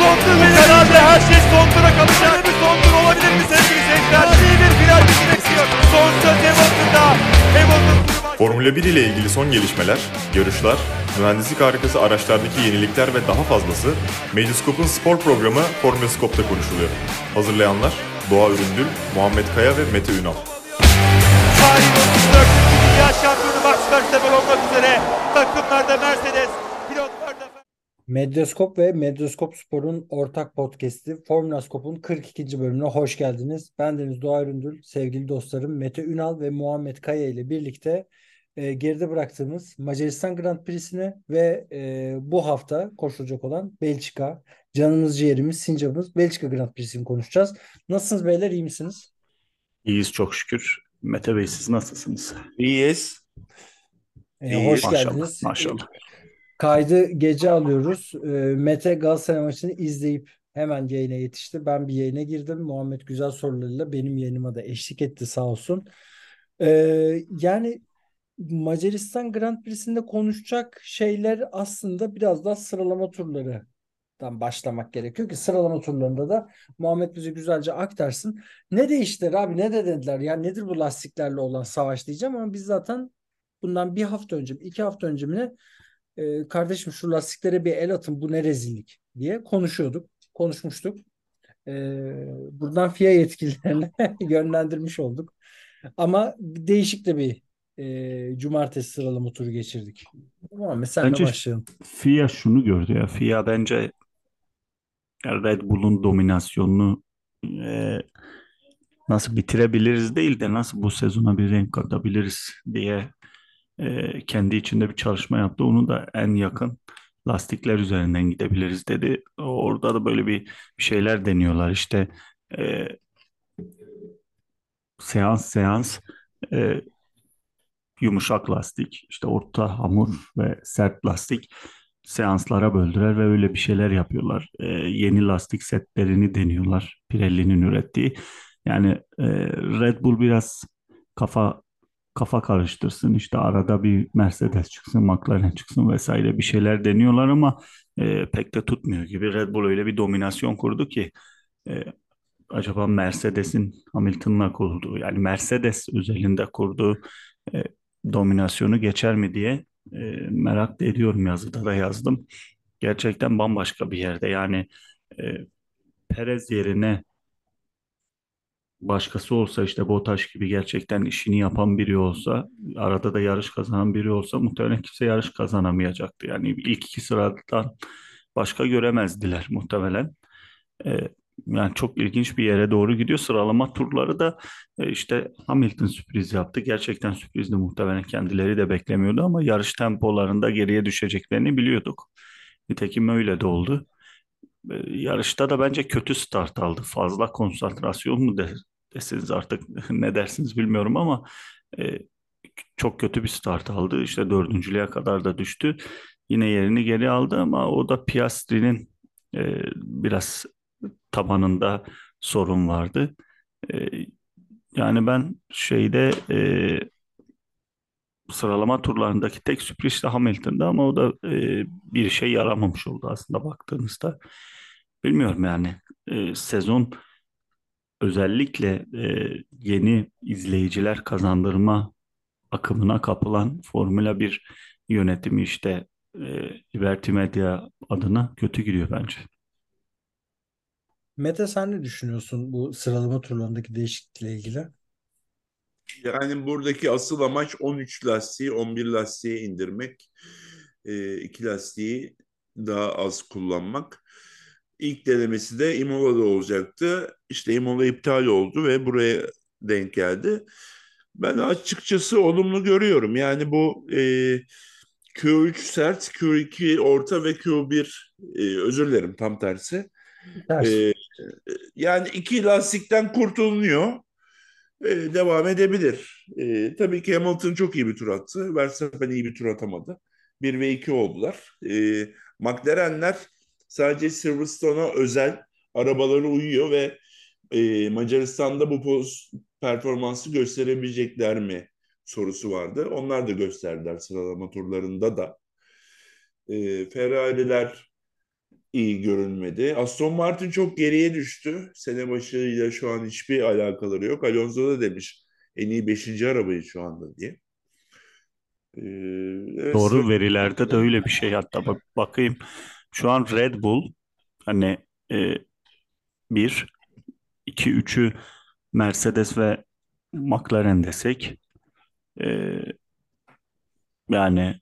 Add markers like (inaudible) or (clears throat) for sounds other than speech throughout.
benim. Herhalde her şey sondura kalacak. Öyle bir sondur olabilir mi sevgili seyirciler? İyi bir final bizi bekliyor. Son söz Hamilton'da. Hamilton turu Formula 1 ile ilgili son gelişmeler, yarışlar, mühendislik harikası araçlardaki yenilikler ve daha fazlası Medyascope'un spor programı Formula Scope'da konuşuluyor. Hazırlayanlar Doğa Üründül, Muhammed Kaya ve Mete Ünal. Tarihin 34. Dünya Şampiyonu Max Verstappen olmak üzere takımlarda Mercedes, Medyaskop ve Medyaskop Spor'un ortak podcast'i Formülaskop'un 42. bölümüne hoş geldiniz. Ben Deniz Doğa Üründül, sevgili dostlarım Mete Ünal ve Muhammed Kaya ile birlikte e, geride bıraktığımız Macaristan Grand Prix'sini ve e, bu hafta koşulacak olan Belçika, canımız ciğerimiz, sincabımız Belçika Grand Prix'sini konuşacağız. Nasılsınız beyler, iyi misiniz? İyiyiz çok şükür. Mete Bey siz nasılsınız? İyiyiz. E, hoş Maşallah, geldiniz. maşallah. Kaydı gece alıyoruz. E, Mete Galatasaray maçını izleyip hemen yayına yetişti. Ben bir yayına girdim. Muhammed güzel sorularıyla benim yayınıma da eşlik etti sağ olsun. E, yani Macaristan Grand Prix'sinde konuşacak şeyler aslında biraz daha sıralama turlarından başlamak gerekiyor ki sıralama turlarında da Muhammed bize güzelce aktarsın. Ne değiştiler abi ne de dediler ya nedir bu lastiklerle olan savaş diyeceğim ama biz zaten bundan bir hafta önce iki hafta önce mi e, kardeşim şu lastiklere bir el atın bu ne rezillik diye konuşuyorduk. Konuşmuştuk. E, buradan FIA yetkililerine (laughs) yönlendirmiş olduk. Ama değişik de bir e, cumartesi sıralama turu geçirdik. Ama senle Bence başlayalım. FIA şunu gördü ya. FIA bence Red Bull'un dominasyonunu e, nasıl bitirebiliriz değil de nasıl bu sezona bir renk katabiliriz diye e, kendi içinde bir çalışma yaptı. Onu da en yakın lastikler üzerinden gidebiliriz dedi. Orada da böyle bir, şeyler deniyorlar. İşte e, seans seans e, yumuşak lastik, işte orta hamur ve sert lastik seanslara böldüler ve öyle bir şeyler yapıyorlar. E, yeni lastik setlerini deniyorlar Pirelli'nin ürettiği. Yani e, Red Bull biraz kafa kafa karıştırsın işte arada bir Mercedes çıksın, McLaren çıksın vesaire bir şeyler deniyorlar ama e, pek de tutmuyor gibi. Red Bull öyle bir dominasyon kurdu ki e, acaba Mercedes'in Hamilton'la kurduğu yani Mercedes özelinde kurduğu e, dominasyonu geçer mi diye e, merak ediyorum yazıda da yazdım. Gerçekten bambaşka bir yerde yani e, Perez yerine başkası olsa işte Bottas gibi gerçekten işini yapan biri olsa arada da yarış kazanan biri olsa muhtemelen kimse yarış kazanamayacaktı. Yani ilk iki sıradan başka göremezdiler muhtemelen. E, yani çok ilginç bir yere doğru gidiyor. Sıralama turları da e, işte Hamilton sürpriz yaptı. Gerçekten sürprizdi muhtemelen kendileri de beklemiyordu ama yarış tempolarında geriye düşeceklerini biliyorduk. Nitekim öyle de oldu. E, yarışta da bence kötü start aldı. Fazla konsantrasyon mu de, desiniz artık (laughs) ne dersiniz bilmiyorum ama e, çok kötü bir start aldı. İşte dördüncülüğe kadar da düştü. Yine yerini geri aldı ama o da Piastri'nin e, biraz tabanında sorun vardı. E, yani ben şeyde e, sıralama turlarındaki tek sürpriz de Hamilton'da ama o da e, bir şey yaramamış oldu aslında baktığınızda. Bilmiyorum yani e, sezon özellikle e, yeni izleyiciler kazandırma akımına kapılan Formula 1 yönetimi işte e, Liberty Media adına kötü gidiyor bence. Mete sen ne düşünüyorsun bu sıralama turlarındaki değişiklikle ilgili? Yani buradaki asıl amaç 13 lastiği 11 lastiğe indirmek. E, iki lastiği daha az kullanmak. İlk denemesi de Imola'da olacaktı. İşte Imola iptal oldu ve buraya denk geldi. Ben açıkçası olumlu görüyorum. Yani bu e, Q3 sert, Q2 orta ve Q1 e, özür dilerim tam tersi. Ters. E, yani iki lastikten kurtulunuyor. E, devam edebilir. E, tabii ki Hamilton çok iyi bir tur attı. Verstappen iyi bir tur atamadı. 1 ve 2 oldular. E, McLaren'ler sadece Silverstone'a özel arabaları uyuyor ve e, Macaristan'da bu poz performansı gösterebilecekler mi sorusu vardı. Onlar da gösterdiler sıralama turlarında da. E, Ferrari'ler iyi görünmedi. Aston Martin çok geriye düştü. Sene başıyla şu an hiçbir alakaları yok. Alonso da demiş en iyi 5. arabayı şu anda diye. Ee, evet, Doğru sıra- verilerde de öyle bir şey. Hatta bak bakayım şu an Red Bull hani e, bir, iki, üçü Mercedes ve McLaren desek e, yani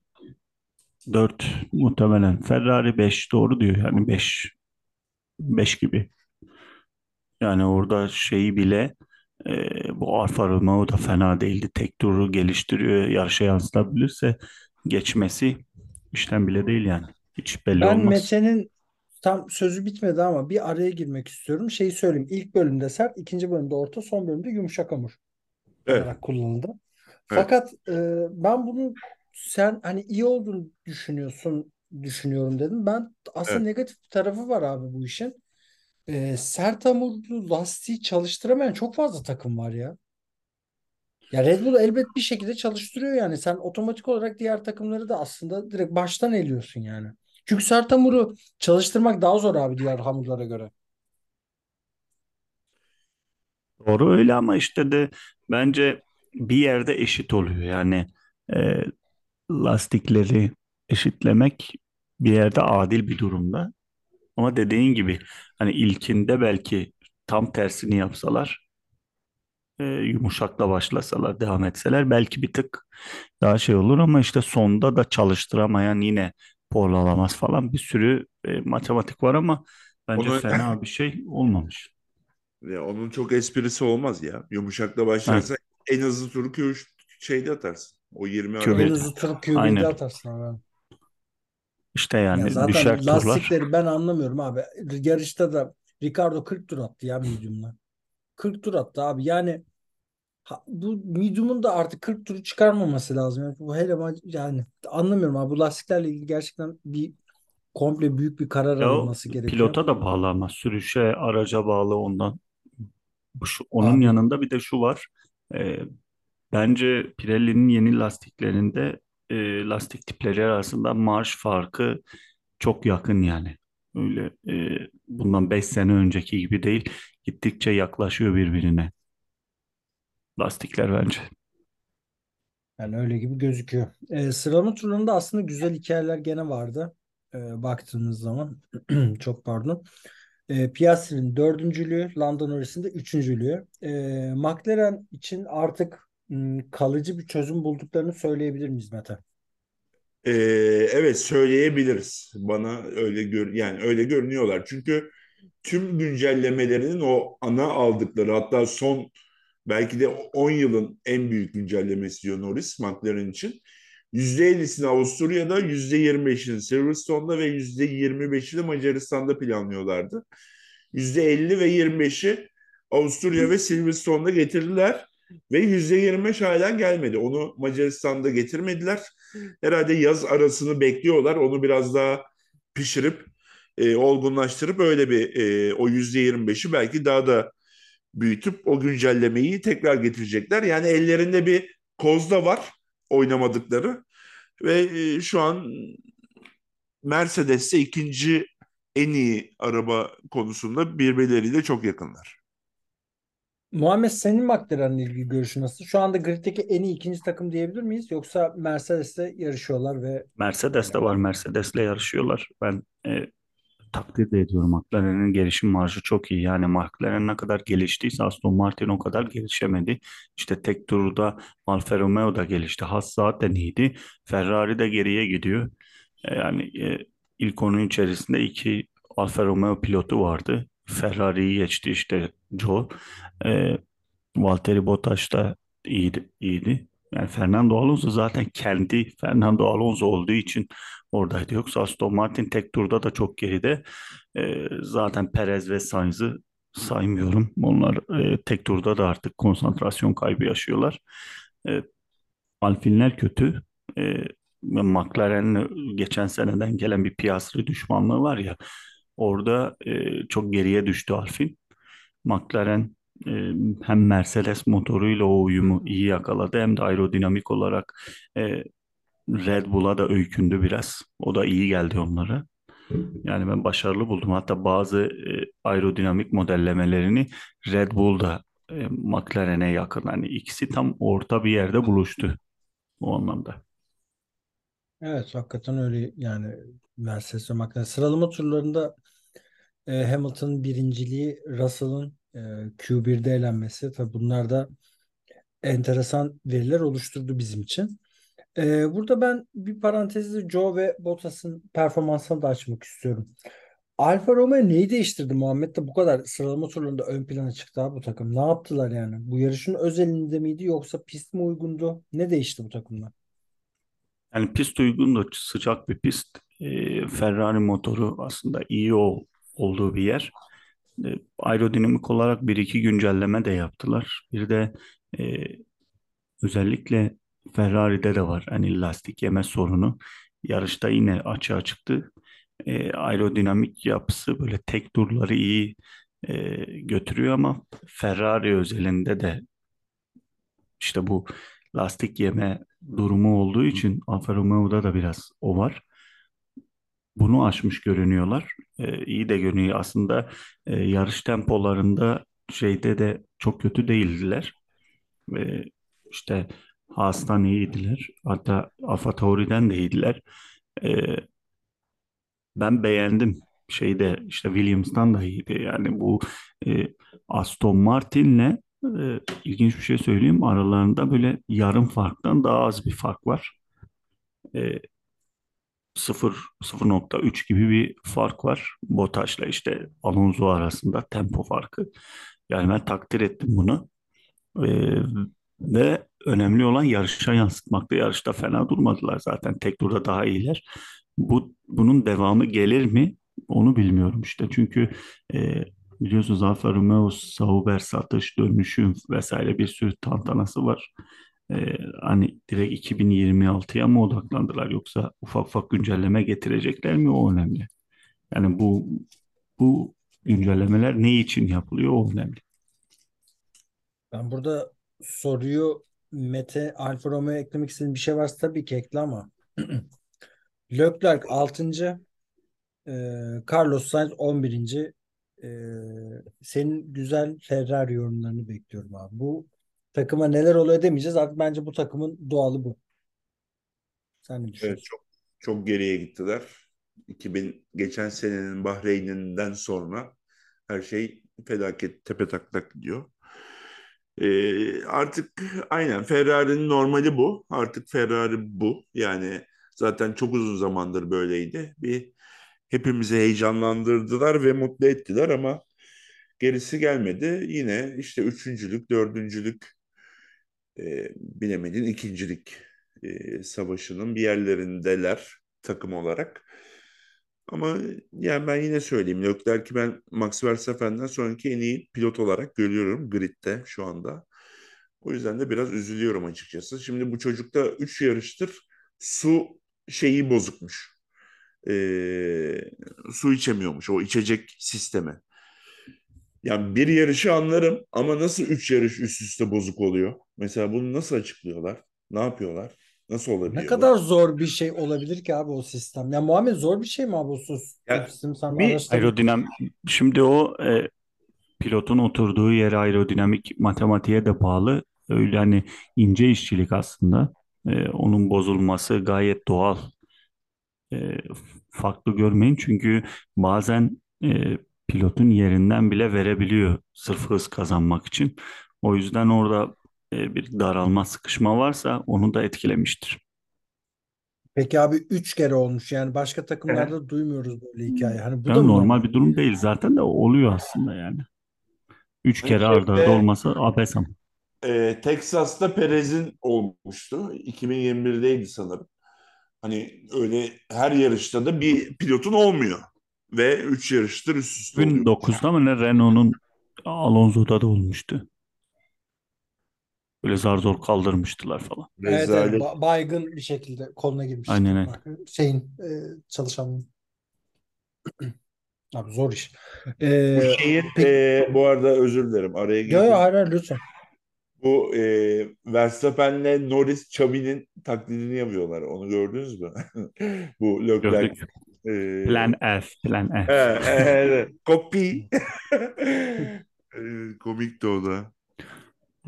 dört muhtemelen Ferrari beş doğru diyor yani beş beş gibi. Yani orada şeyi bile e, bu Alfa Romeo da fena değildi. Tek turu geliştiriyor. Yarışa yansıtabilirse geçmesi işten bile değil yani. Hiç belli Ben olmaz. Mete'nin tam sözü bitmedi ama bir araya girmek istiyorum. Şeyi söyleyeyim. İlk bölümde sert, ikinci bölümde orta, son bölümde yumuşak hamur Evet. olarak kullanıldı. Fakat e, ben bunu sen hani iyi olduğunu düşünüyorsun, düşünüyorum dedim. Ben aslında Evet. negatif bir tarafı var abi bu işin. E, sert hamurlu lastiği çalıştıramayan çok fazla takım var ya. Ya Red Bull elbet bir şekilde çalıştırıyor yani. Sen otomatik olarak diğer takımları da aslında direkt baştan eliyorsun yani. Çünkü sert hamuru çalıştırmak daha zor abi diğer hamurlara göre. Doğru öyle ama işte de bence bir yerde eşit oluyor. Yani e, lastikleri eşitlemek bir yerde adil bir durumda. Ama dediğin gibi hani ilkinde belki tam tersini yapsalar e, yumuşakla başlasalar devam etseler belki bir tık daha şey olur ama işte sonda da çalıştıramayan yine puan alamaz falan bir sürü e, matematik var ama bence Onu- fena bir şey olmamış. (laughs) Ya onun çok esprisi olmaz ya. Yumuşakla başlarsan en hızlı turu Q3 şeyde atarsın. O 20 Q1'de. En araba. hızlı turu Q1'de Aynen. atarsın abi. İşte Ya yani zaten düşer turlar. lastikleri ben anlamıyorum abi. Yarışta da Ricardo 40 tur attı ya medium'la. 40 tur attı abi. Yani ha- bu medium'un da artık 40 turu çıkarmaması lazım. Yani bu hele yani anlamıyorum abi. Bu lastiklerle ilgili gerçekten bir komple büyük bir karar Ya alınması gerekiyor. pilota da bağlı ama sürüşe, araca bağlı ondan. Şu, onun Abi. yanında bir de şu var. Ee, bence Pirelli'nin yeni lastiklerinde e, lastik tipleri arasında marş farkı çok yakın yani. Öyle e, bundan 5 sene önceki gibi değil. Gittikçe yaklaşıyor birbirine lastikler bence. Yani öyle gibi gözüküyor. Ee, sıralama turlarında aslında güzel hikayeler gene vardı. Ee, baktığımız zaman. (clears throat) Çok pardon. Ee, Piastri'nin dördüncülüğü, Lando Norris'in de üçüncülüğü. Ee, McLaren için artık kalıcı bir çözüm bulduklarını söyleyebilir miyiz Mete? Ee, evet söyleyebiliriz. Bana öyle gör yani öyle görünüyorlar. Çünkü tüm güncellemelerinin o ana aldıkları hatta son belki de 10 yılın en büyük güncellemesi diyor Norris McLaren için. %50'sini Avusturya'da, %25'ini Silverstone'da ve %25'ini Macaristan'da planlıyorlardı. %50 ve 25'i Avusturya ve Silverstone'da getirdiler ve %25 halen gelmedi. Onu Macaristan'da getirmediler. Herhalde yaz arasını bekliyorlar. Onu biraz daha pişirip e, olgunlaştırıp öyle bir e, o %25'i belki daha da büyütüp o güncellemeyi tekrar getirecekler. Yani ellerinde bir kozda var oynamadıkları ve e, şu an Mercedes'te ikinci en iyi araba konusunda birbirleriyle çok yakınlar. Muhammed senin McLaren'le ilgili görüşün nasıl? Şu anda griddeki en iyi ikinci takım diyebilir miyiz? Yoksa Mercedes'te yarışıyorlar ve Mercedes de var. Mercedes'le yarışıyorlar. Ben e, takdir de ediyorum. McLaren'in gelişim marjı çok iyi. Yani McLaren ne kadar geliştiyse Aston Martin o kadar gelişemedi. İşte tek turda Alfa Romeo da gelişti. Haas zaten iyiydi. Ferrari de geriye gidiyor. E, yani e, ilk onun içerisinde iki Alfa Romeo pilotu vardı. Ferrari'yi geçti işte Joe. E, Valtteri Bottas da iyiydi. iyiydi. Yani Fernando Alonso zaten kendi Fernando Alonso olduğu için oradaydı. Yoksa Aston Martin tek turda da çok geride. Ee, zaten Perez ve Sainz'ı saymıyorum. Onlar e, tek turda da artık konsantrasyon kaybı yaşıyorlar. E, Alpine'ler kötü. E, McLaren'le geçen seneden gelen bir Piastri düşmanlığı var ya. Orada e, çok geriye düştü Alpine. McLaren e, hem Mercedes motoruyla o uyumu iyi yakaladı hem de aerodinamik olarak e, Red Bull'a da öykündü biraz. O da iyi geldi onlara. Yani ben başarılı buldum. Hatta bazı e, aerodinamik modellemelerini Red Bull'da e, McLaren'e yakın. Hani ikisi tam orta bir yerde buluştu o anlamda. Evet hakikaten öyle yani Mercedes ve McLaren. Sıralama turlarında e, Hamilton'ın birinciliği, Russell'ın e, Q1'de elenmesi. Tabii bunlar da enteresan veriler oluşturdu bizim için. E, burada ben bir parantezde Joe ve Bottas'ın performansını da açmak istiyorum. Alfa Romeo neyi değiştirdi? Muhammed de bu kadar sıralama turlarında ön plana çıktı bu takım. Ne yaptılar yani? Bu yarışın özelinde miydi yoksa pist mi uygundu? Ne değişti bu takımda? Yani pist uygun da sıcak bir pist. E, Ferrari motoru aslında iyi o, olduğu bir yer. E, aerodinamik olarak bir iki güncelleme de yaptılar. Bir de e, özellikle Ferrari'de de var. Hani lastik yeme sorunu. Yarışta yine açığa çıktı. E, aerodinamik yapısı böyle tek turları iyi e, götürüyor ama Ferrari özelinde de işte bu lastik yeme durumu olduğu için Alfa Romeo'da da biraz o var. Bunu aşmış görünüyorlar. E, iyi de görünüyor. Aslında e, yarış tempolarında şeyde de çok kötü değildiler. E, işte Haas'tan iyiydiler. Hatta AlphaTauri'den de iyiydiler. E, ben beğendim. Şeyde işte Williams'tan da iyiydi. Yani bu e, Aston Martin'le e, ilginç bir şey söyleyeyim. Aralarında böyle yarım farktan daha az bir fark var. E, 0 0.3 gibi bir fark var. Bottas'la işte Alonso arasında tempo farkı. Yani ben takdir ettim bunu. Ee, ve önemli olan yarışa yansıtmakta. Yarışta fena durmadılar zaten. Tek turda daha iyiler. Bu bunun devamı gelir mi? Onu bilmiyorum işte. Çünkü e, biliyorsunuz Alfa Romeo Sauber satış dönüşü vesaire bir sürü tantanası var. Ee, hani direkt 2026'ya mı odaklandılar yoksa ufak ufak güncelleme getirecekler mi o önemli. Yani bu bu güncellemeler ne için yapılıyor o önemli. Ben burada soruyu Mete Alfa Romeo eklemek istediğin bir şey varsa tabii ki ekle ama (clears throat) Leclerc 6. E, Carlos Sainz 11. E, senin güzel Ferrari yorumlarını bekliyorum abi. Bu takıma neler oluyor demeyeceğiz. Artık bence bu takımın doğalı bu. Sen ne Evet, düşünüyorsun? çok çok geriye gittiler. 2000 geçen senenin Bahreyn'inden sonra her şey felaket tepe taklak gidiyor. Ee, artık aynen Ferrari'nin normali bu. Artık Ferrari bu. Yani zaten çok uzun zamandır böyleydi. Bir hepimizi heyecanlandırdılar ve mutlu ettiler ama gerisi gelmedi. Yine işte üçüncülük, dördüncülük e, bilemedin ikincilik e, savaşının bir yerlerindeler takım olarak. Ama yani ben yine söyleyeyim. Leclerc'i ben Max Verstappen'den sonraki en iyi pilot olarak görüyorum gridde şu anda. O yüzden de biraz üzülüyorum açıkçası. Şimdi bu çocukta 3 yarıştır su şeyi bozukmuş. Ee, su içemiyormuş o içecek sistemi. Yani bir yarışı anlarım ama nasıl üç yarış üst üste bozuk oluyor? Mesela bunu nasıl açıklıyorlar? Ne yapıyorlar? Nasıl Ne olabiliyor bu? kadar zor bir şey olabilir ki abi o sistem? Ya Muhammed zor bir şey mi abi o sus- Ya, sistem? Sen bir-. Aerodinam şimdi o e, pilotun oturduğu yer aerodinamik matematiğe de bağlı. Öyle hani ince işçilik aslında. E, onun bozulması gayet doğal. E, farklı görmeyin çünkü bazen e, pilotun yerinden bile verebiliyor sırf hız kazanmak için. O yüzden orada e, bir daralma, sıkışma varsa onu da etkilemiştir. Peki abi 3 kere olmuş yani başka takımlarda duymuyoruz böyle hikaye. Hani bu da Yani mı normal bir durum değil zaten de oluyor aslında yani. Üç Hani kere arda arda olması abes ama. Ee, Texas'ta Perez'in olmuştu. 2021'deydi sanırım. Hani öyle her yarışta da bir pilotun olmuyor. Ve 3 yarıştır üst üste oluyor. 2009'da mı ne Renault'un Alonso'da da olmuştu. Böyle zar zor kaldırmıştılar falan. Evet, evet, ba- baygın bir şekilde koluna girmiş. Aynen. Bak, Şeyin e, çalışanın. (clears throat) Abi zor iş. E, Bu şeyin peki- e, bu arada özür dilerim araya girdim. yo, hayır, hayır, lütfen. Bu e, Verstappen'le Norris Xavi'nin taklidini yapıyorlar. Onu gördünüz mü? (laughs) Bu Leclerc Ee, Plan F, Plan F. He, evet. Copy. (laughs) Ee, Komikti o da.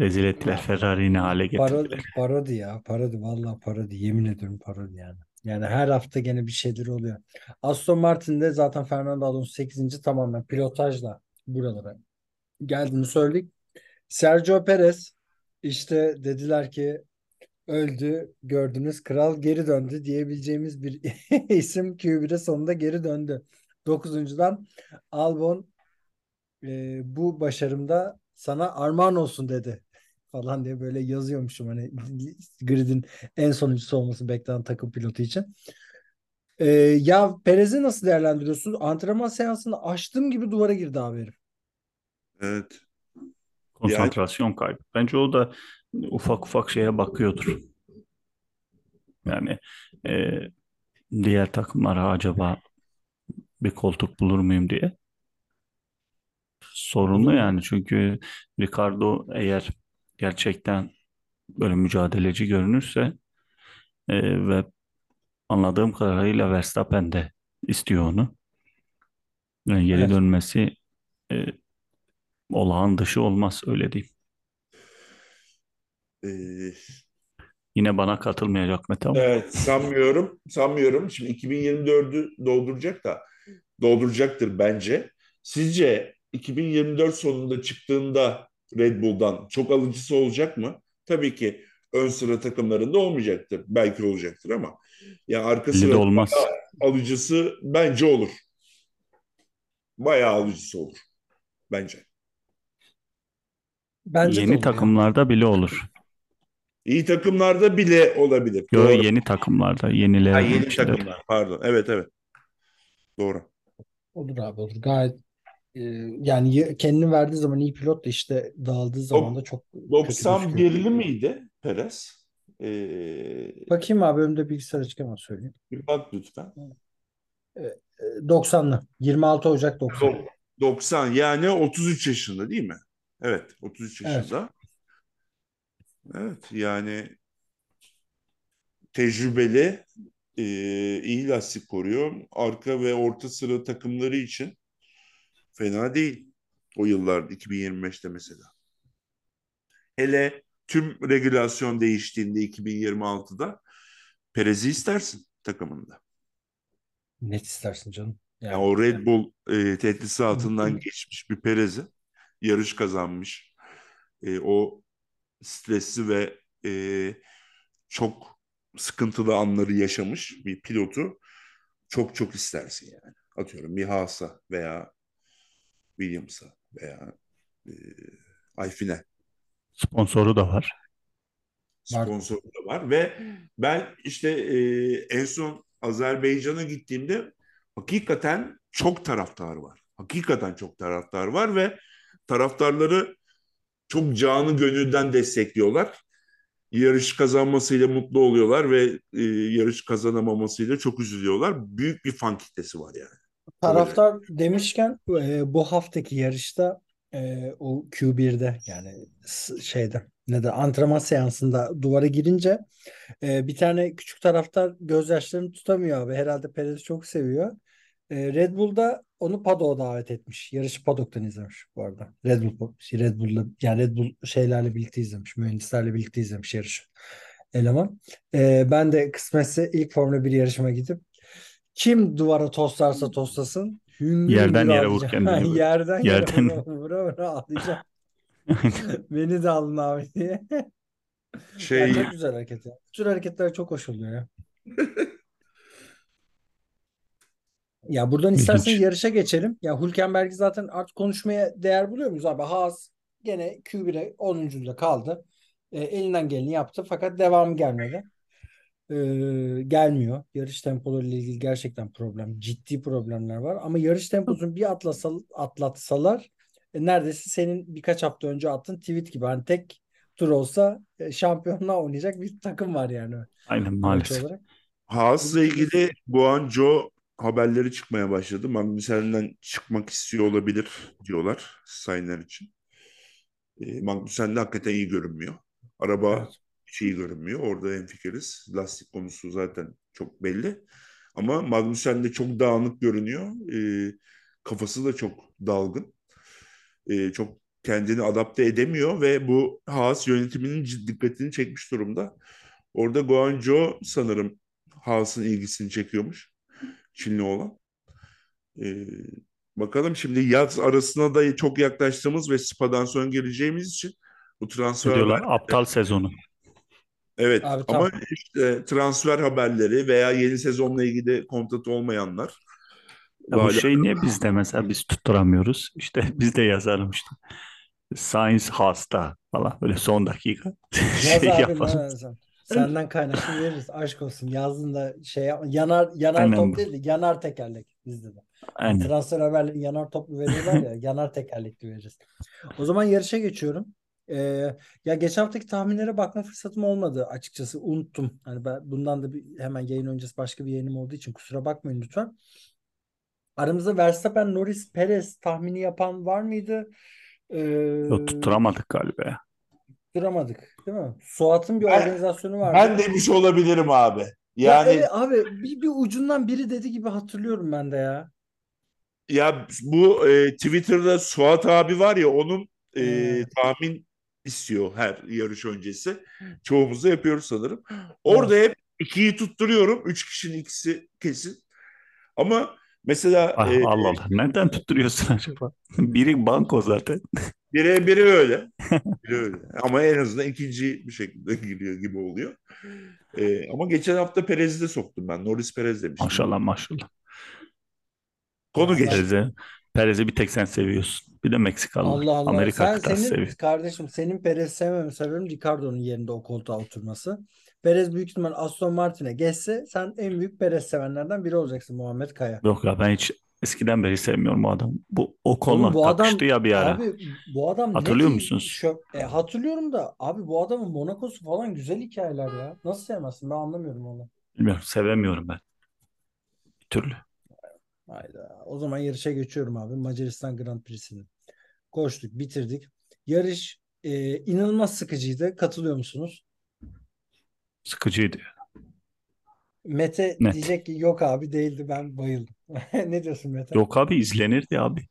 Rezil ettiler. Ferrari'yi ne hale Parodi, getirdiler. parodi ya. Parodi. Vallahi parodi. Yemin ediyorum parodi yani. Yani her hafta gene bir şeyler oluyor. Aston Martin'de zaten Fernando Alonso 8. tamamen pilotajla buralara geldiğini söyledik. Sergio Perez işte dediler ki öldü gördünüz kral geri döndü diyebileceğimiz bir (laughs) isim Q1'e sonunda geri döndü. 9.dan Albon e, bu başarımda sana armağan olsun dedi (laughs) falan diye böyle yazıyormuşum hani (laughs) gridin en sonuncusu olması beklenen takım pilotu için. E, ya Perez'i nasıl değerlendiriyorsun? Antrenman seansını açtığım gibi duvara girdi abi herif. Evet. Konsantrasyon kaybı. Bence o da ufak ufak şeye bakıyordur. Yani e, diğer takımlara acaba bir koltuk bulur muyum diye. Sorunlu yani çünkü Ricardo eğer gerçekten böyle mücadeleci görünürse e, ve anladığım kadarıyla Verstappen de istiyor onu. Yani geri Evet. dönmesi e, olağan dışı olmaz öyle diyeyim. Ee, Yine bana katılmayacak Mete ama evet sanmıyorum. Sanmıyorum. Şimdi 2024'ü dolduracak da dolduracaktır bence. Sizce 2024 sonunda çıktığında Red Bull'dan çok alıcısı olacak mı? Tabii ki ön sıra takımlarında olmayacaktır. Belki olacaktır ama ya arka sıra olmaz. alıcısı bence olur. Bayağı alıcısı olur. Bence. Bence Yeni takımlarda bile olur. İyi takımlarda bile olabilir. Yo, Doğru. yeni takımlarda yeniler Ha, yeni şeyler. takımlar. Pardon. Evet evet. Doğru. Olur abi olur. Gayet e, yani kendini verdiği zaman iyi pilot da işte dağıldığı zaman da çok kötü gözüküyor. 91'li miydi Perez? Ee, Bakayım abi önümde bilgisayar açık ama söyleyeyim. bir bak lütfen. E, 90'lı. 26 Ocak 90. Dok- 90 yani 33 yaşında değil mi? Evet 33 Evet. yaşında. Evet yani tecrübeli e, iyi lastik koruyor. Arka ve orta sıra takımları için fena değil o yıllarda 2025'te mesela. Hele tüm regülasyon değiştiğinde 2026'da Perez'i istersin takımında. Net istersin canım. Yani Yani o Red Bull e, tesisatından geçmiş bir Perez'i yarış kazanmış. E, o stresli ve e, çok sıkıntılı anları yaşamış bir pilotu çok çok istersin yani. Atıyorum bir Haas'a veya Williams'a veya e, Alpine Sponsoru da var. Var. sponsoru da var ve ben işte e, en son Azerbaycan'a gittiğimde hakikaten çok taraftar var. Hakikaten çok taraftar var ve taraftarları çok canı gönülden destekliyorlar. Yarış kazanmasıyla mutlu oluyorlar ve e, yarış kazanamamasıyla çok üzülüyorlar. Büyük bir fan kitlesi var yani. taraftar demişken e, bu haftaki yarışta e, o Q1'de yani şeyde ne de antrenman seansında duvara girince e, bir tane küçük taraftar gözyaşlarını tutamıyor abi. Herhalde Perez çok seviyor. E, Red Bull'da onu paddock'a davet etmiş. Yarışı paddock'tan izlemiş bu arada. Red Bull Red Bull'la yani Red Bull şeylerle birlikte izlemiş. Mühendislerle birlikte izlemiş yarışı. Eleman. E, ben de kısmetse ilk Formula 1 yarışıma gidip kim duvara toslarsa toslasın hüngür Yerden yere (laughs) vur kendini. Yerden yere Yerden. vura vura, vura ağlayacağım. (laughs) Beni de alın abi diye. Şey Yani çok güzel hareket ya. Bu tür hareketler çok hoş oluyor ya. (laughs) Ya buradan isterseniz İlginç. yarışa geçelim. Ya Hülkenberg'i zaten artık konuşmaya değer buluyor muyuz abi? Haas gene Q1'e 10. kaldı. E, elinden geleni yaptı fakat devamı gelmedi. E, gelmiyor. Yarış tempolarıyla ilgili gerçekten problem. Ciddi problemler var. Ama yarış temposunu bir atlasal, atlatsalar e, neredeyse senin birkaç hafta önce attığın tweet gibi. Hani tek tur olsa e, şampiyonluğa oynayacak bir takım var yani. Aynen maalesef. Haas'la ilgili Guangzhou haberleri çıkmaya başladı. Magnussen'den çıkmak istiyor olabilir diyorlar Sainz için. E, Magnussen de hakikaten iyi görünmüyor. Araba Evet. iyi görünmüyor. Orada hemfikiriz. Lastik konusu zaten çok belli. Ama Magnussen de çok dağınık görünüyor. E, kafası da çok dalgın. E, çok kendini adapte edemiyor ve bu Haas yönetiminin dikkatini çekmiş durumda. Orada Guangzhou sanırım Haas'ın ilgisini çekiyormuş. Çinli olan. Ee, bakalım şimdi yaz arasına da çok yaklaştığımız ve Spa'dan sonra geleceğimiz için bu transfer Diyorlar aptal sezonu. Evet Abi, ama tamam. işte transfer haberleri veya yeni sezonla ilgili kontratı olmayanlar Ya bu şey niye bizde mesela biz tutturamıyoruz? İşte (laughs) biz de yazalım işte. Science hasta falan böyle son dakika Yaz şey yapalım. Senden kaynaklı veririz. Aşk olsun. Yazdığında şey yapma. Yanar, yanar Aynen top bu. değil de yanar tekerlek bizde de. Aynen. Transfer haberleri yanar toplu veriyorlar ya. (laughs) yanar tekerlekli veririz. O zaman yarışa geçiyorum. Ee, ya geçen haftaki tahminlere bakma fırsatım olmadı açıkçası. Unuttum. Hani ben bundan da bir, hemen yayın öncesi başka bir yayınım olduğu için kusura bakmayın lütfen. Aramızda Verstappen, Norris, Perez tahmini yapan var mıydı? Ee, Yok, tutturamadık galiba. Tutturamadık, değil mi? Suat'ın bir Ben- organizasyonu vardı. Ben demiş olabilirim abi. Ya Yani evet abi bir, bir ucundan biri dedi gibi hatırlıyorum ben de ya. ya bu e, Twitter'da Suat abi var ya onun e, Evet. tahmin istiyor her yarış öncesi. Çoğumuz da yapıyoruz sanırım. Orada hep ikiyi tutturuyorum. Üç kişinin ikisi kesin. Ama mesela Ah, e, Allah Allah. Nereden tutturuyorsun acaba? (laughs) Biri banko zaten. Biri, biri öyle. (laughs) Biri öyle. Ama en azından ikinci bir şekilde (laughs) giriyor gibi oluyor. E, ama geçen hafta Perez'i de soktum ben. Norris Perez demiştim. Maşallah maşallah. Konu geçti. Perez'i, Perez'i bir tek sen seviyorsun. Bir de Meksikalı. Allah Allah. Amerika Sen senin seviyor. kardeşim senin Perez sevmemi sebebim Ricardo'nun yerinde o koltuğa oturması. Perez büyük ihtimal Aston Martin'e geçse sen en büyük Perez sevenlerden biri olacaksın Muhammed Kaya. Yok ya ben hiç eskiden beri sevmiyorum o adamı. Bu o Oğlum bu adam ya bir ara. abi bu adam ne Hatırlıyor ki musunuz? şö- e, hatırlıyorum da abi bu adamın Monaco'su falan güzel hikayeler ya. Nasıl sevmezsin ben anlamıyorum onu. Bilmiyorum sevemiyorum ben. Bir türlü. Hayda. O zaman yarışa geçiyorum abi. Macaristan Grand Prix'sini. Koştuk, bitirdik. Yarış e, inanılmaz sıkıcıydı. Katılıyor musunuz? Sıkıcıydı. Mete Net. diyecek ki yok abi değildi ben bayıldım. (laughs) Ne diyorsun Mete? Yok abi izlenirdi abi.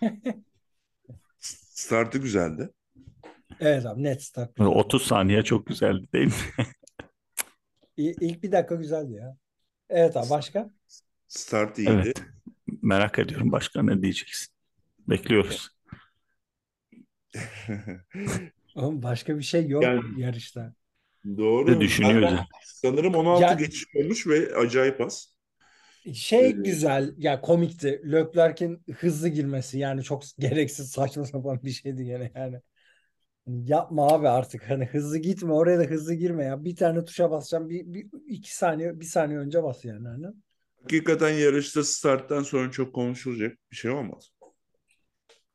(laughs) Startı güzeldi. Evet abi net start. Böyle 30 saniye çok güzeldi değil mi? (laughs) İlk bir dakika güzeldi ya. Evet abi başka? Start iyiydi. Evet. Merak ediyorum başka ne diyeceksin. Bekliyoruz. Oğlum başka bir şey yok Yani- yarışta. Doğru. Ya. Sanırım 16 Ya- geçiş olmuş ve acayip az. Şey Ee, güzel ya komikti. Leclerc'in hızlı girmesi yani çok (laughs) gereksiz saçma sapan bir şeydi gene yani. Yapma abi artık hani hızlı gitme oraya da hızlı girme ya. Bir tane tuşa basacağım bir, bir iki saniye bir saniye önce bas yani hani. Hakikaten yarışta starttan sonra çok konuşulacak bir şey olmaz.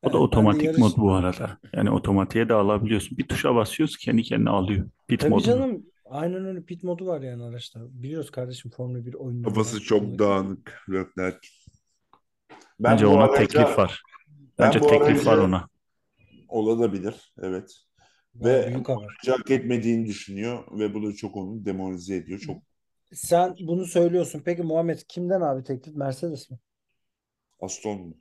O da de otomatik yarış- mod bu arada. Yani otomatiğe de alabiliyorsun. Bir tuşa basıyorsun kendi kendine alıyor. Pit Tabii modunu. canım aynen öyle pit modu var yani araçta. Biliyoruz kardeşim Formula 1 oyunları. Kafası var. çok dağınık Leclerc. Ben Bence bu ona araca- teklif var. ben Bence bu teklif var aracı- ona. Olabilir, evet. Ve büyük haber. hak etmediğini düşünüyor ve bu da çok onu demoralize ediyor. Çok Sen bunu söylüyorsun. Peki Muhammed kimden abi teklif? Mercedes mi? Aston mu?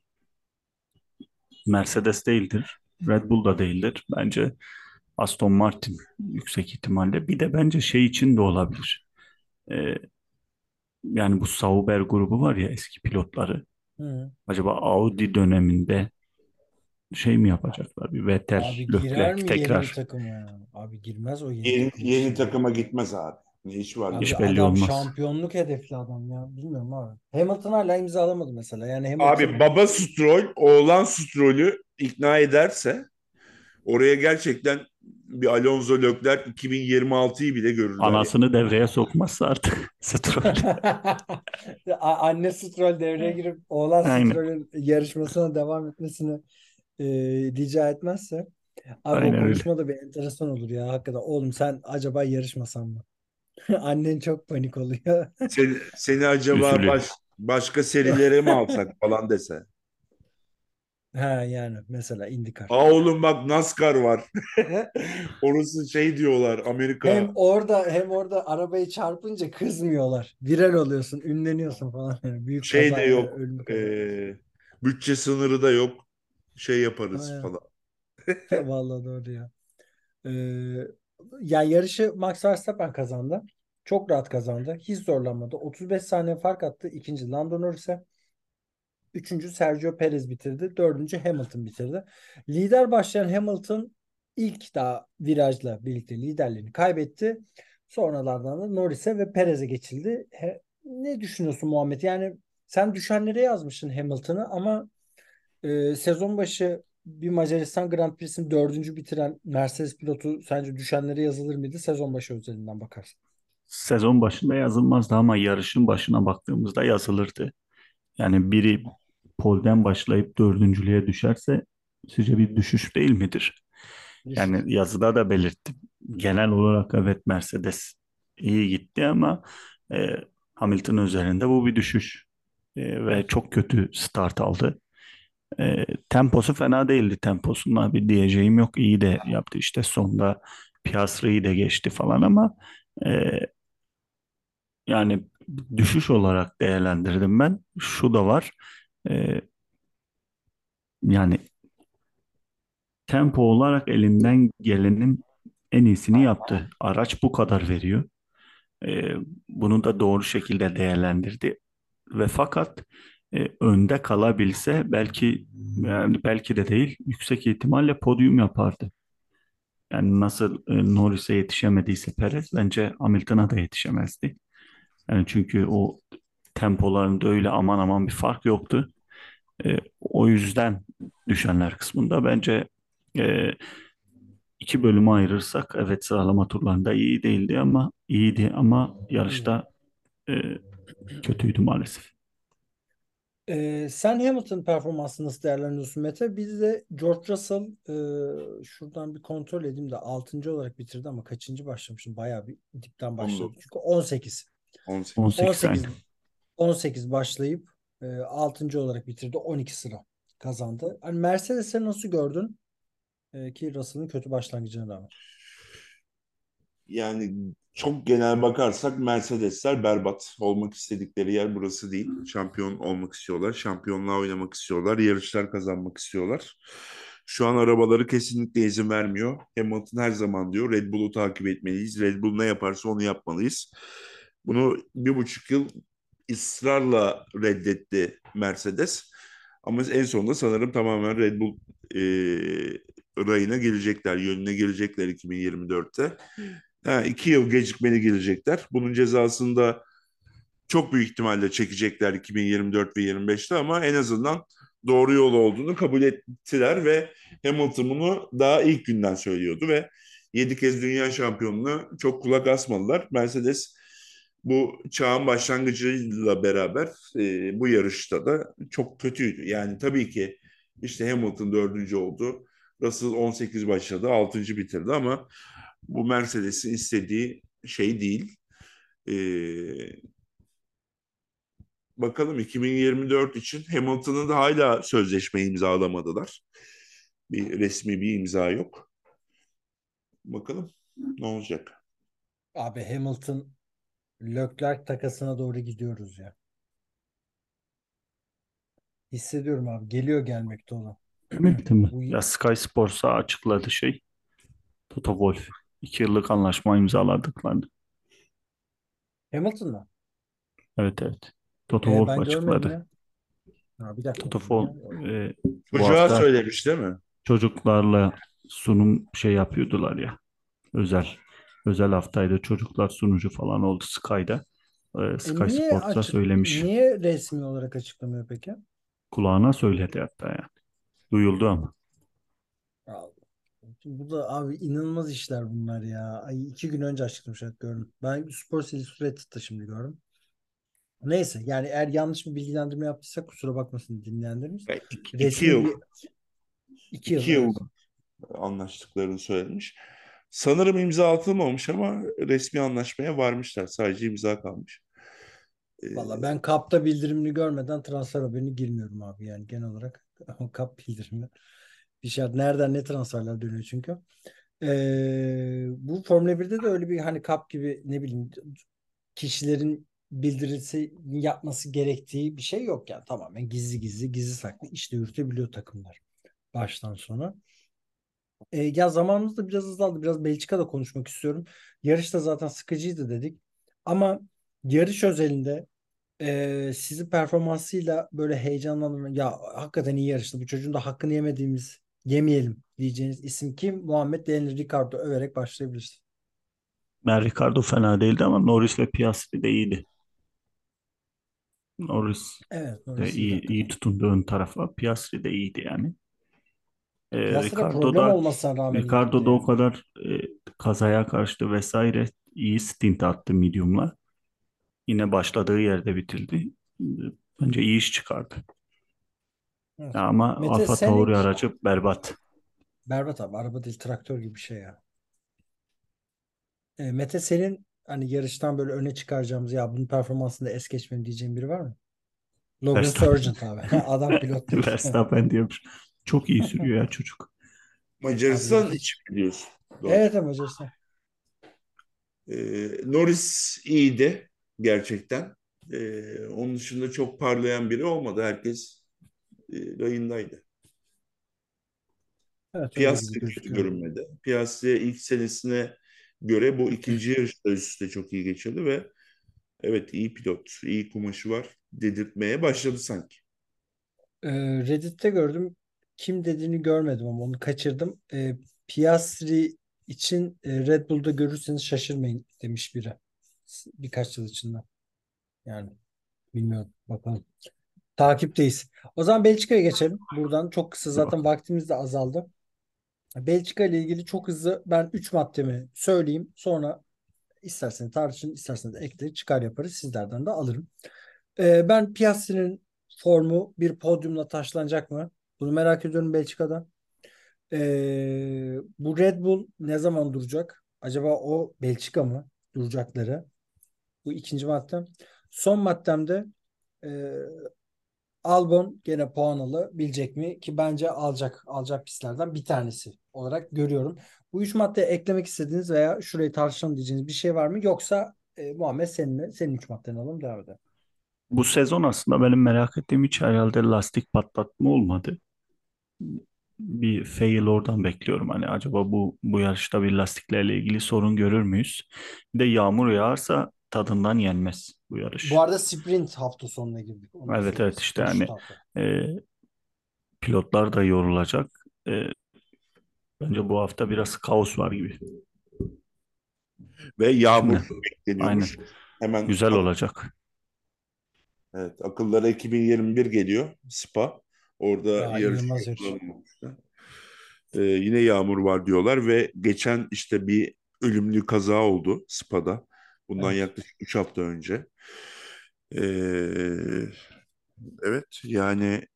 Mercedes değildir. Red Bull da değildir. Bence Aston Martin yüksek ihtimalle. Bir de bence şey için de olabilir. Ee, yani bu Sauber grubu var ya eski pilotları. Hı. Acaba Audi döneminde şey mi yapacaklar? Bir Vettel, Abi girer Leclerc mi yeni tekrar. bir takıma? Abi girmez o yeni Yeni, takım yeni takıma gitmez abi. Ne işi var? Abi Hiç belli adam olmaz. şampiyonluk hedefli adam ya. Bilmiyorum abi. Hamilton hala imzalamadı mesela. Yani Hamilton Abi baba Stroll, oğlan Stroll'ü ikna ederse oraya gerçekten bir Alonso Leclerc 2026'yı bile görürler. Anasını devreye sokmazsa artık (laughs) Stroll. (laughs) Anne Stroll devreye girip oğlan. Stroll'ün yarışmasına devam etmesini e, rica etmezse abi Aynen o öyle. konuşma da bir enteresan olur ya hakikaten. Oğlum sen acaba yarışmasan mı? (laughs) Annen çok panik oluyor. Seni, seni acaba Üzülüyor. baş, başka serilere mi alsak falan dese. Ha yani mesela IndyCar. Aa oğlum bak NASCAR var. (laughs) Orası şey diyorlar Amerika. Hem orada hem orada arabayı çarpınca kızmıyorlar. Viral oluyorsun, ünleniyorsun falan. Yani büyük şey de yok. e, bütçe sınırı da yok. Şey yaparız Aynen. falan. (laughs) Vallahi doğru ya. Ee, ya yarışı Max Verstappen kazandı. Çok rahat kazandı. Hiç zorlanmadı. 35 saniye fark attı. İkinci Lando Norris'e. Üçüncü Sergio Perez bitirdi. Dördüncü Hamilton bitirdi. Lider başlayan Hamilton ilk daha virajla birlikte liderliğini kaybetti. Sonralardan da Norris'e ve Perez'e geçildi. He, ne düşünüyorsun Muhammed? Yani sen düşenlere yazmışsın Hamilton'ı ama e, sezon başı bir Macaristan Grand Prix'sini dördüncü bitiren Mercedes pilotu sence düşenlere yazılır mıydı? Sezon başı özelinden bakarsın. Sezon başında yazılmazdı ama yarışın başına baktığımızda yazılırdı. Yani biri polden başlayıp dördüncülüğe düşerse sizce bir düşüş değil midir? Yani yazıda da belirttim. Genel olarak evet Mercedes iyi gitti ama e, Hamilton üzerinde bu bir düşüş. E, ve çok kötü start aldı. E, temposu fena değildi. Temposuna bir diyeceğim yok. İyi de yaptı. İşte sonda Piastri'yi de geçti falan ama e, yani düşüş olarak değerlendirdim ben. Şu da var. E, yani tempo olarak elinden gelenin en iyisini yaptı. Araç bu kadar veriyor. E, bunu da doğru şekilde değerlendirdi. Ve fakat e, önde kalabilse belki yani belki de değil yüksek ihtimalle podyum yapardı. Yani nasıl e, Norris'e yetişemediyse Perez bence Hamilton'a da yetişemezdi. Yani çünkü o tempolarında öyle aman aman bir fark yoktu. E, o yüzden düşenler kısmında bence e, iki bölüme ayırırsak evet sıralama turlarında iyi değildi ama iyiydi ama yarışta e, kötüydü maalesef. Ee, sen Hamilton performansını nasıl değerlendiriyorsun Mete? Biz de George Russell e, şuradan bir kontrol edeyim de 6. olarak bitirdi ama kaçıncı başlamışım? Bayağı bir dipten başladı. 19. Çünkü 18. 18. 18 18 aynen. 18 başlayıp e, 6. olarak bitirdi. 12 sıra kazandı. Hani Mercedes'i nasıl gördün? E, ki Russell'ın kötü başlangıcına rağmen. Yani çok genel bakarsak Mercedesler berbat. Olmak istedikleri yer burası değil. Şampiyon olmak istiyorlar. Şampiyonluğa oynamak istiyorlar. Yarışlar kazanmak istiyorlar. Şu an arabaları kesinlikle izin vermiyor. Hamilton her zaman diyor Red Bull'u takip etmeliyiz. Red Bull ne yaparsa onu yapmalıyız. Bunu bir buçuk yıl ısrarla reddetti Mercedes. Ama en sonunda sanırım tamamen Red Bull e, rayına gelecekler, yönüne gelecekler 2024'te. Ha, iki yıl gecikmeli gelecekler. Bunun cezasını da çok büyük ihtimalle çekecekler 2024 ve 25'te ama en azından doğru yol olduğunu kabul ettiler ve Hamilton bunu daha ilk günden söylüyordu ve 7 kez dünya şampiyonluğuna çok kulak asmadılar. Mercedes bu çağın başlangıcıyla beraber e, bu yarışta da çok kötüydü. Yani tabii ki işte Hamilton dördüncü oldu. Russell 18 başladı, 6. bitirdi ama bu Mercedes'in istediği şey değil. Ee, bakalım 2024 için Hamilton'ın da hala sözleşme imzalamadılar. Bir resmi bir imza yok. Bakalım ne olacak. Abi Hamilton Leclerc takasına doğru gidiyoruz ya. Hissediyorum abi. Geliyor gelmekte olan. Değil mi? Bu- Ya Sky Sports'a açıkladı şey. Toto Wolff. iki yıllık anlaşma imzaladıklarını. Hamilton'la. Evet evet. Toto Ee, Wolff açıkladı. ya. Ha, bir dakika. Toto Wolff e, bu Çocuğa söylemiş değil mi? çocuklarla sunum şey yapıyordular ya. Özel özel haftaydı. Çocuklar sunucu falan oldu Sky'da. E, E, Sky niye Sports'a açık- söylemiş. Niye resmi olarak açıklamıyor peki? Kulağına söyledi hatta yani. Duyuldu ama. Ya, Bu da abi inanılmaz işler bunlar ya. Ay iki gün önce açıklamışlar gördüm. Ben Sports Illustrated'da şimdi gördüm. Neyse yani eğer yanlış bir bilgilendirme yaptıysak kusura bakmasın dinleyenlerimiz. İki, iki yıl, bir iki yıl. iki yıl anlaştıklarını söylemiş. Sanırım imza atılmamış ama resmi anlaşmaya varmışlar. Sadece imza kalmış. E, Valla ben kapta bildirimini görmeden transfer haberine girmiyorum abi yani genel olarak (laughs) kap bildirimi bir şey nereden ne transferler dönüyor çünkü. Ee, bu Formula 1'de de öyle bir hani kap gibi ne bileyim kişilerin bildirisi yapması gerektiği bir şey yok yani tamamen gizli gizli gizli saklı işte yürütebiliyor takımlar baştan sona. Ee, ya zamanımız da biraz azaldı. Biraz Belçika'da konuşmak istiyorum. Yarış da zaten sıkıcıydı dedik. Ama yarış özelinde e, sizi performansıyla böyle heyecanlandıran ya hakikaten iyi yarıştı. Bu çocuğun da hakkını yemediğimiz yemeyelim diyeceğiniz isim kim? Muhammed Daniel Ricardo överek başlayabilirsin. Ben Ricardo fena değildi ama Norris ve Piastri de iyiydi. Norris Evet, de Norris iyi iyi, iyi tutundu ön tarafa. Piastri de iyiydi yani. Ee, Piastra'da Ricardo problem da olmasına rağmen Ricardo da o kadar e, kazaya karıştı vesaire iyi stint attı medium'la. Yine başladığı yerde bitirdi. Bence iyi iş çıkardı. Evet. Ama Mete Alfa Tauri aracı berbat. berbat abi araba değil traktör gibi bir şey ya. E, Mete senin hani yarıştan böyle öne çıkaracağımız ya bunun performansında es geçmem diyeceğin biri var mı? Logan Verstappen. Sargent abi. Adam pilot değil. (laughs) Verstappen diyormuş. Çok iyi sürüyor ya çocuk. Macaristan için biliyorsun. Doğru. Evet Macaristan. E, Norris iyiydi gerçekten. E, onun dışında çok parlayan biri olmadı. Herkes e, rayındaydı. Evet Piastri kötü görünmedi. Piastri ilk senesine göre bu ikinci yarışta üst üste çok iyi geçirdi ve evet iyi pilot, iyi kumaşı var dedirtmeye başladı sanki. Ee, Reddit'te gördüm. Kim dediğini görmedim ama onu kaçırdım. Ee, Piastri için e, Red Bull'da görürseniz şaşırmayın demiş biri. Birkaç yıl içinde. Yani bilmiyorum. Bakalım. Takipteyiz. O zaman Belçika'ya geçelim. Buradan çok kısa zaten vaktimiz de azaldı. Belçika ile ilgili çok hızlı ben 3 maddemi söyleyeyim. Sonra isterseniz tartışın, isterseniz ekle çıkar yaparız. Sizlerden de alırım. Ee, ben Piastri'nin formu bir podyumla taşlanacak mı? Bunu merak ediyorum Belçika'da. Ee, bu Red Bull ne zaman duracak? Acaba o Belçika mı duracakları? Bu ikinci maddem. Son maddemde e, Albon gene puan alabilecek mi? Ki bence alacak. Alacak pistlerden bir tanesi olarak görüyorum. Bu üç maddeye eklemek istediğiniz veya şurayı tartışalım diyeceğiniz bir şey var mı? Yoksa e, Muhammed seninle, senin üç maddeni alalım devam edelim. Bu sezon aslında benim merak ettiğim hiç herhalde lastik patlatma olmadı. Bir fail oradan bekliyorum. Hani acaba bu bu yarışta bir lastiklerle ilgili sorun görür müyüz? Bir de yağmur yağarsa tadından yenmez bu yarış. Bu arada sprint hafta sonuna girdik. Onu Evet, söyleyeyim. evet, işte Sprint hani- hafta. Ee, pilotlar da yorulacak. Ee, bence bu hafta biraz kaos var gibi. Ve yağmur Aynen. bekleniyormuş. Hemen Güzel olacak. Evet, akıllara 2021 geliyor Spa. Orada Ya, yarış inanılmaz yarış. yapılanmamıştı. Ee, yine yağmur var diyorlar ve geçen işte bir ölümlü kaza oldu Spa'da. Bundan Evet. yaklaşık 3 hafta önce. Ee, evet yani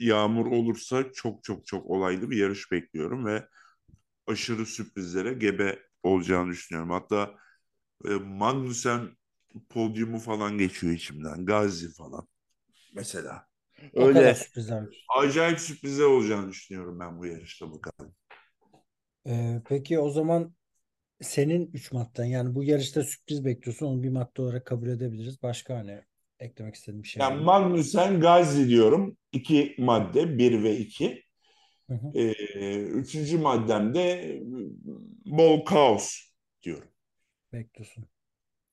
yağmur olursa çok çok çok olaylı bir yarış bekliyorum ve aşırı sürprizlere gebe olacağını düşünüyorum. Hatta e, Magnussen podyumu falan geçiyor içimden. Gazi falan mesela. O kadar Öyle sürprizler. acayip sürprizler olacağını düşünüyorum ben bu yarışta bakalım. Ee, peki o zaman senin 3 madden yani bu yarışta sürpriz bekliyorsun onu bir madde olarak kabul edebiliriz. Başka hani eklemek istediğim bir şey var Yani mı? Magnussen Gazi diyorum. İki madde, bir ve iki. Hı hı. Ee, üçüncü maddemde bol kaos diyorum. Bekliyorsun.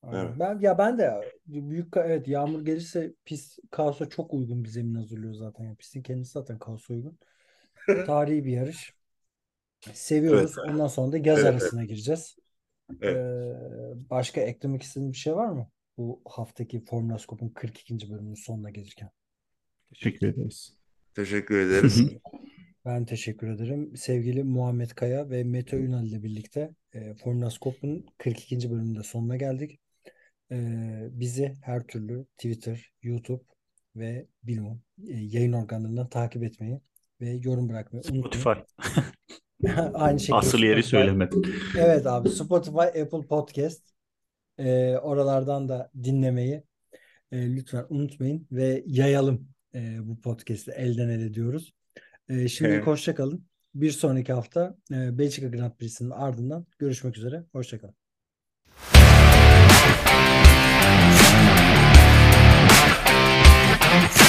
Evet. Ben ya ben de büyük evet yağmur gelirse pist kaosa çok uygun bir zemin hazırlıyor zaten. Yani pistin kendisi zaten kaosa uygun. (laughs) Tarihi bir yarış. Seviyoruz. Ondan sonra da yaz Evet, arasına gireceğiz. Evet. Ee, başka eklemek istediğin bir şey var mı? Bu haftaki Formula Scope'un 42. bölümünün sonuna gelirken. Teşekkür ederiz. Teşekkür ederiz. Ben teşekkür ederim. Sevgili Muhammed Kaya ve Mete Ünal ile birlikte e, Formula Scope'un 42. bölümünde sonuna geldik. E, bizi her türlü Twitter, YouTube ve bilmem e, yayın organlarından takip etmeyi ve yorum bırakmayı unutmayın. Spotify. (laughs) Aynı şekilde Asıl yeri Spotify. söylemedim. Evet abi Spotify, Apple Podcast e, oralardan da dinlemeyi E, lütfen unutmayın ve yayalım e, bu podcast'i elden ele diyoruz. E, şimdi Evet. hoşça kalın. Bir sonraki hafta e, Belçika Grand Prix'sinin ardından görüşmek üzere. Hoşça kalın. Thank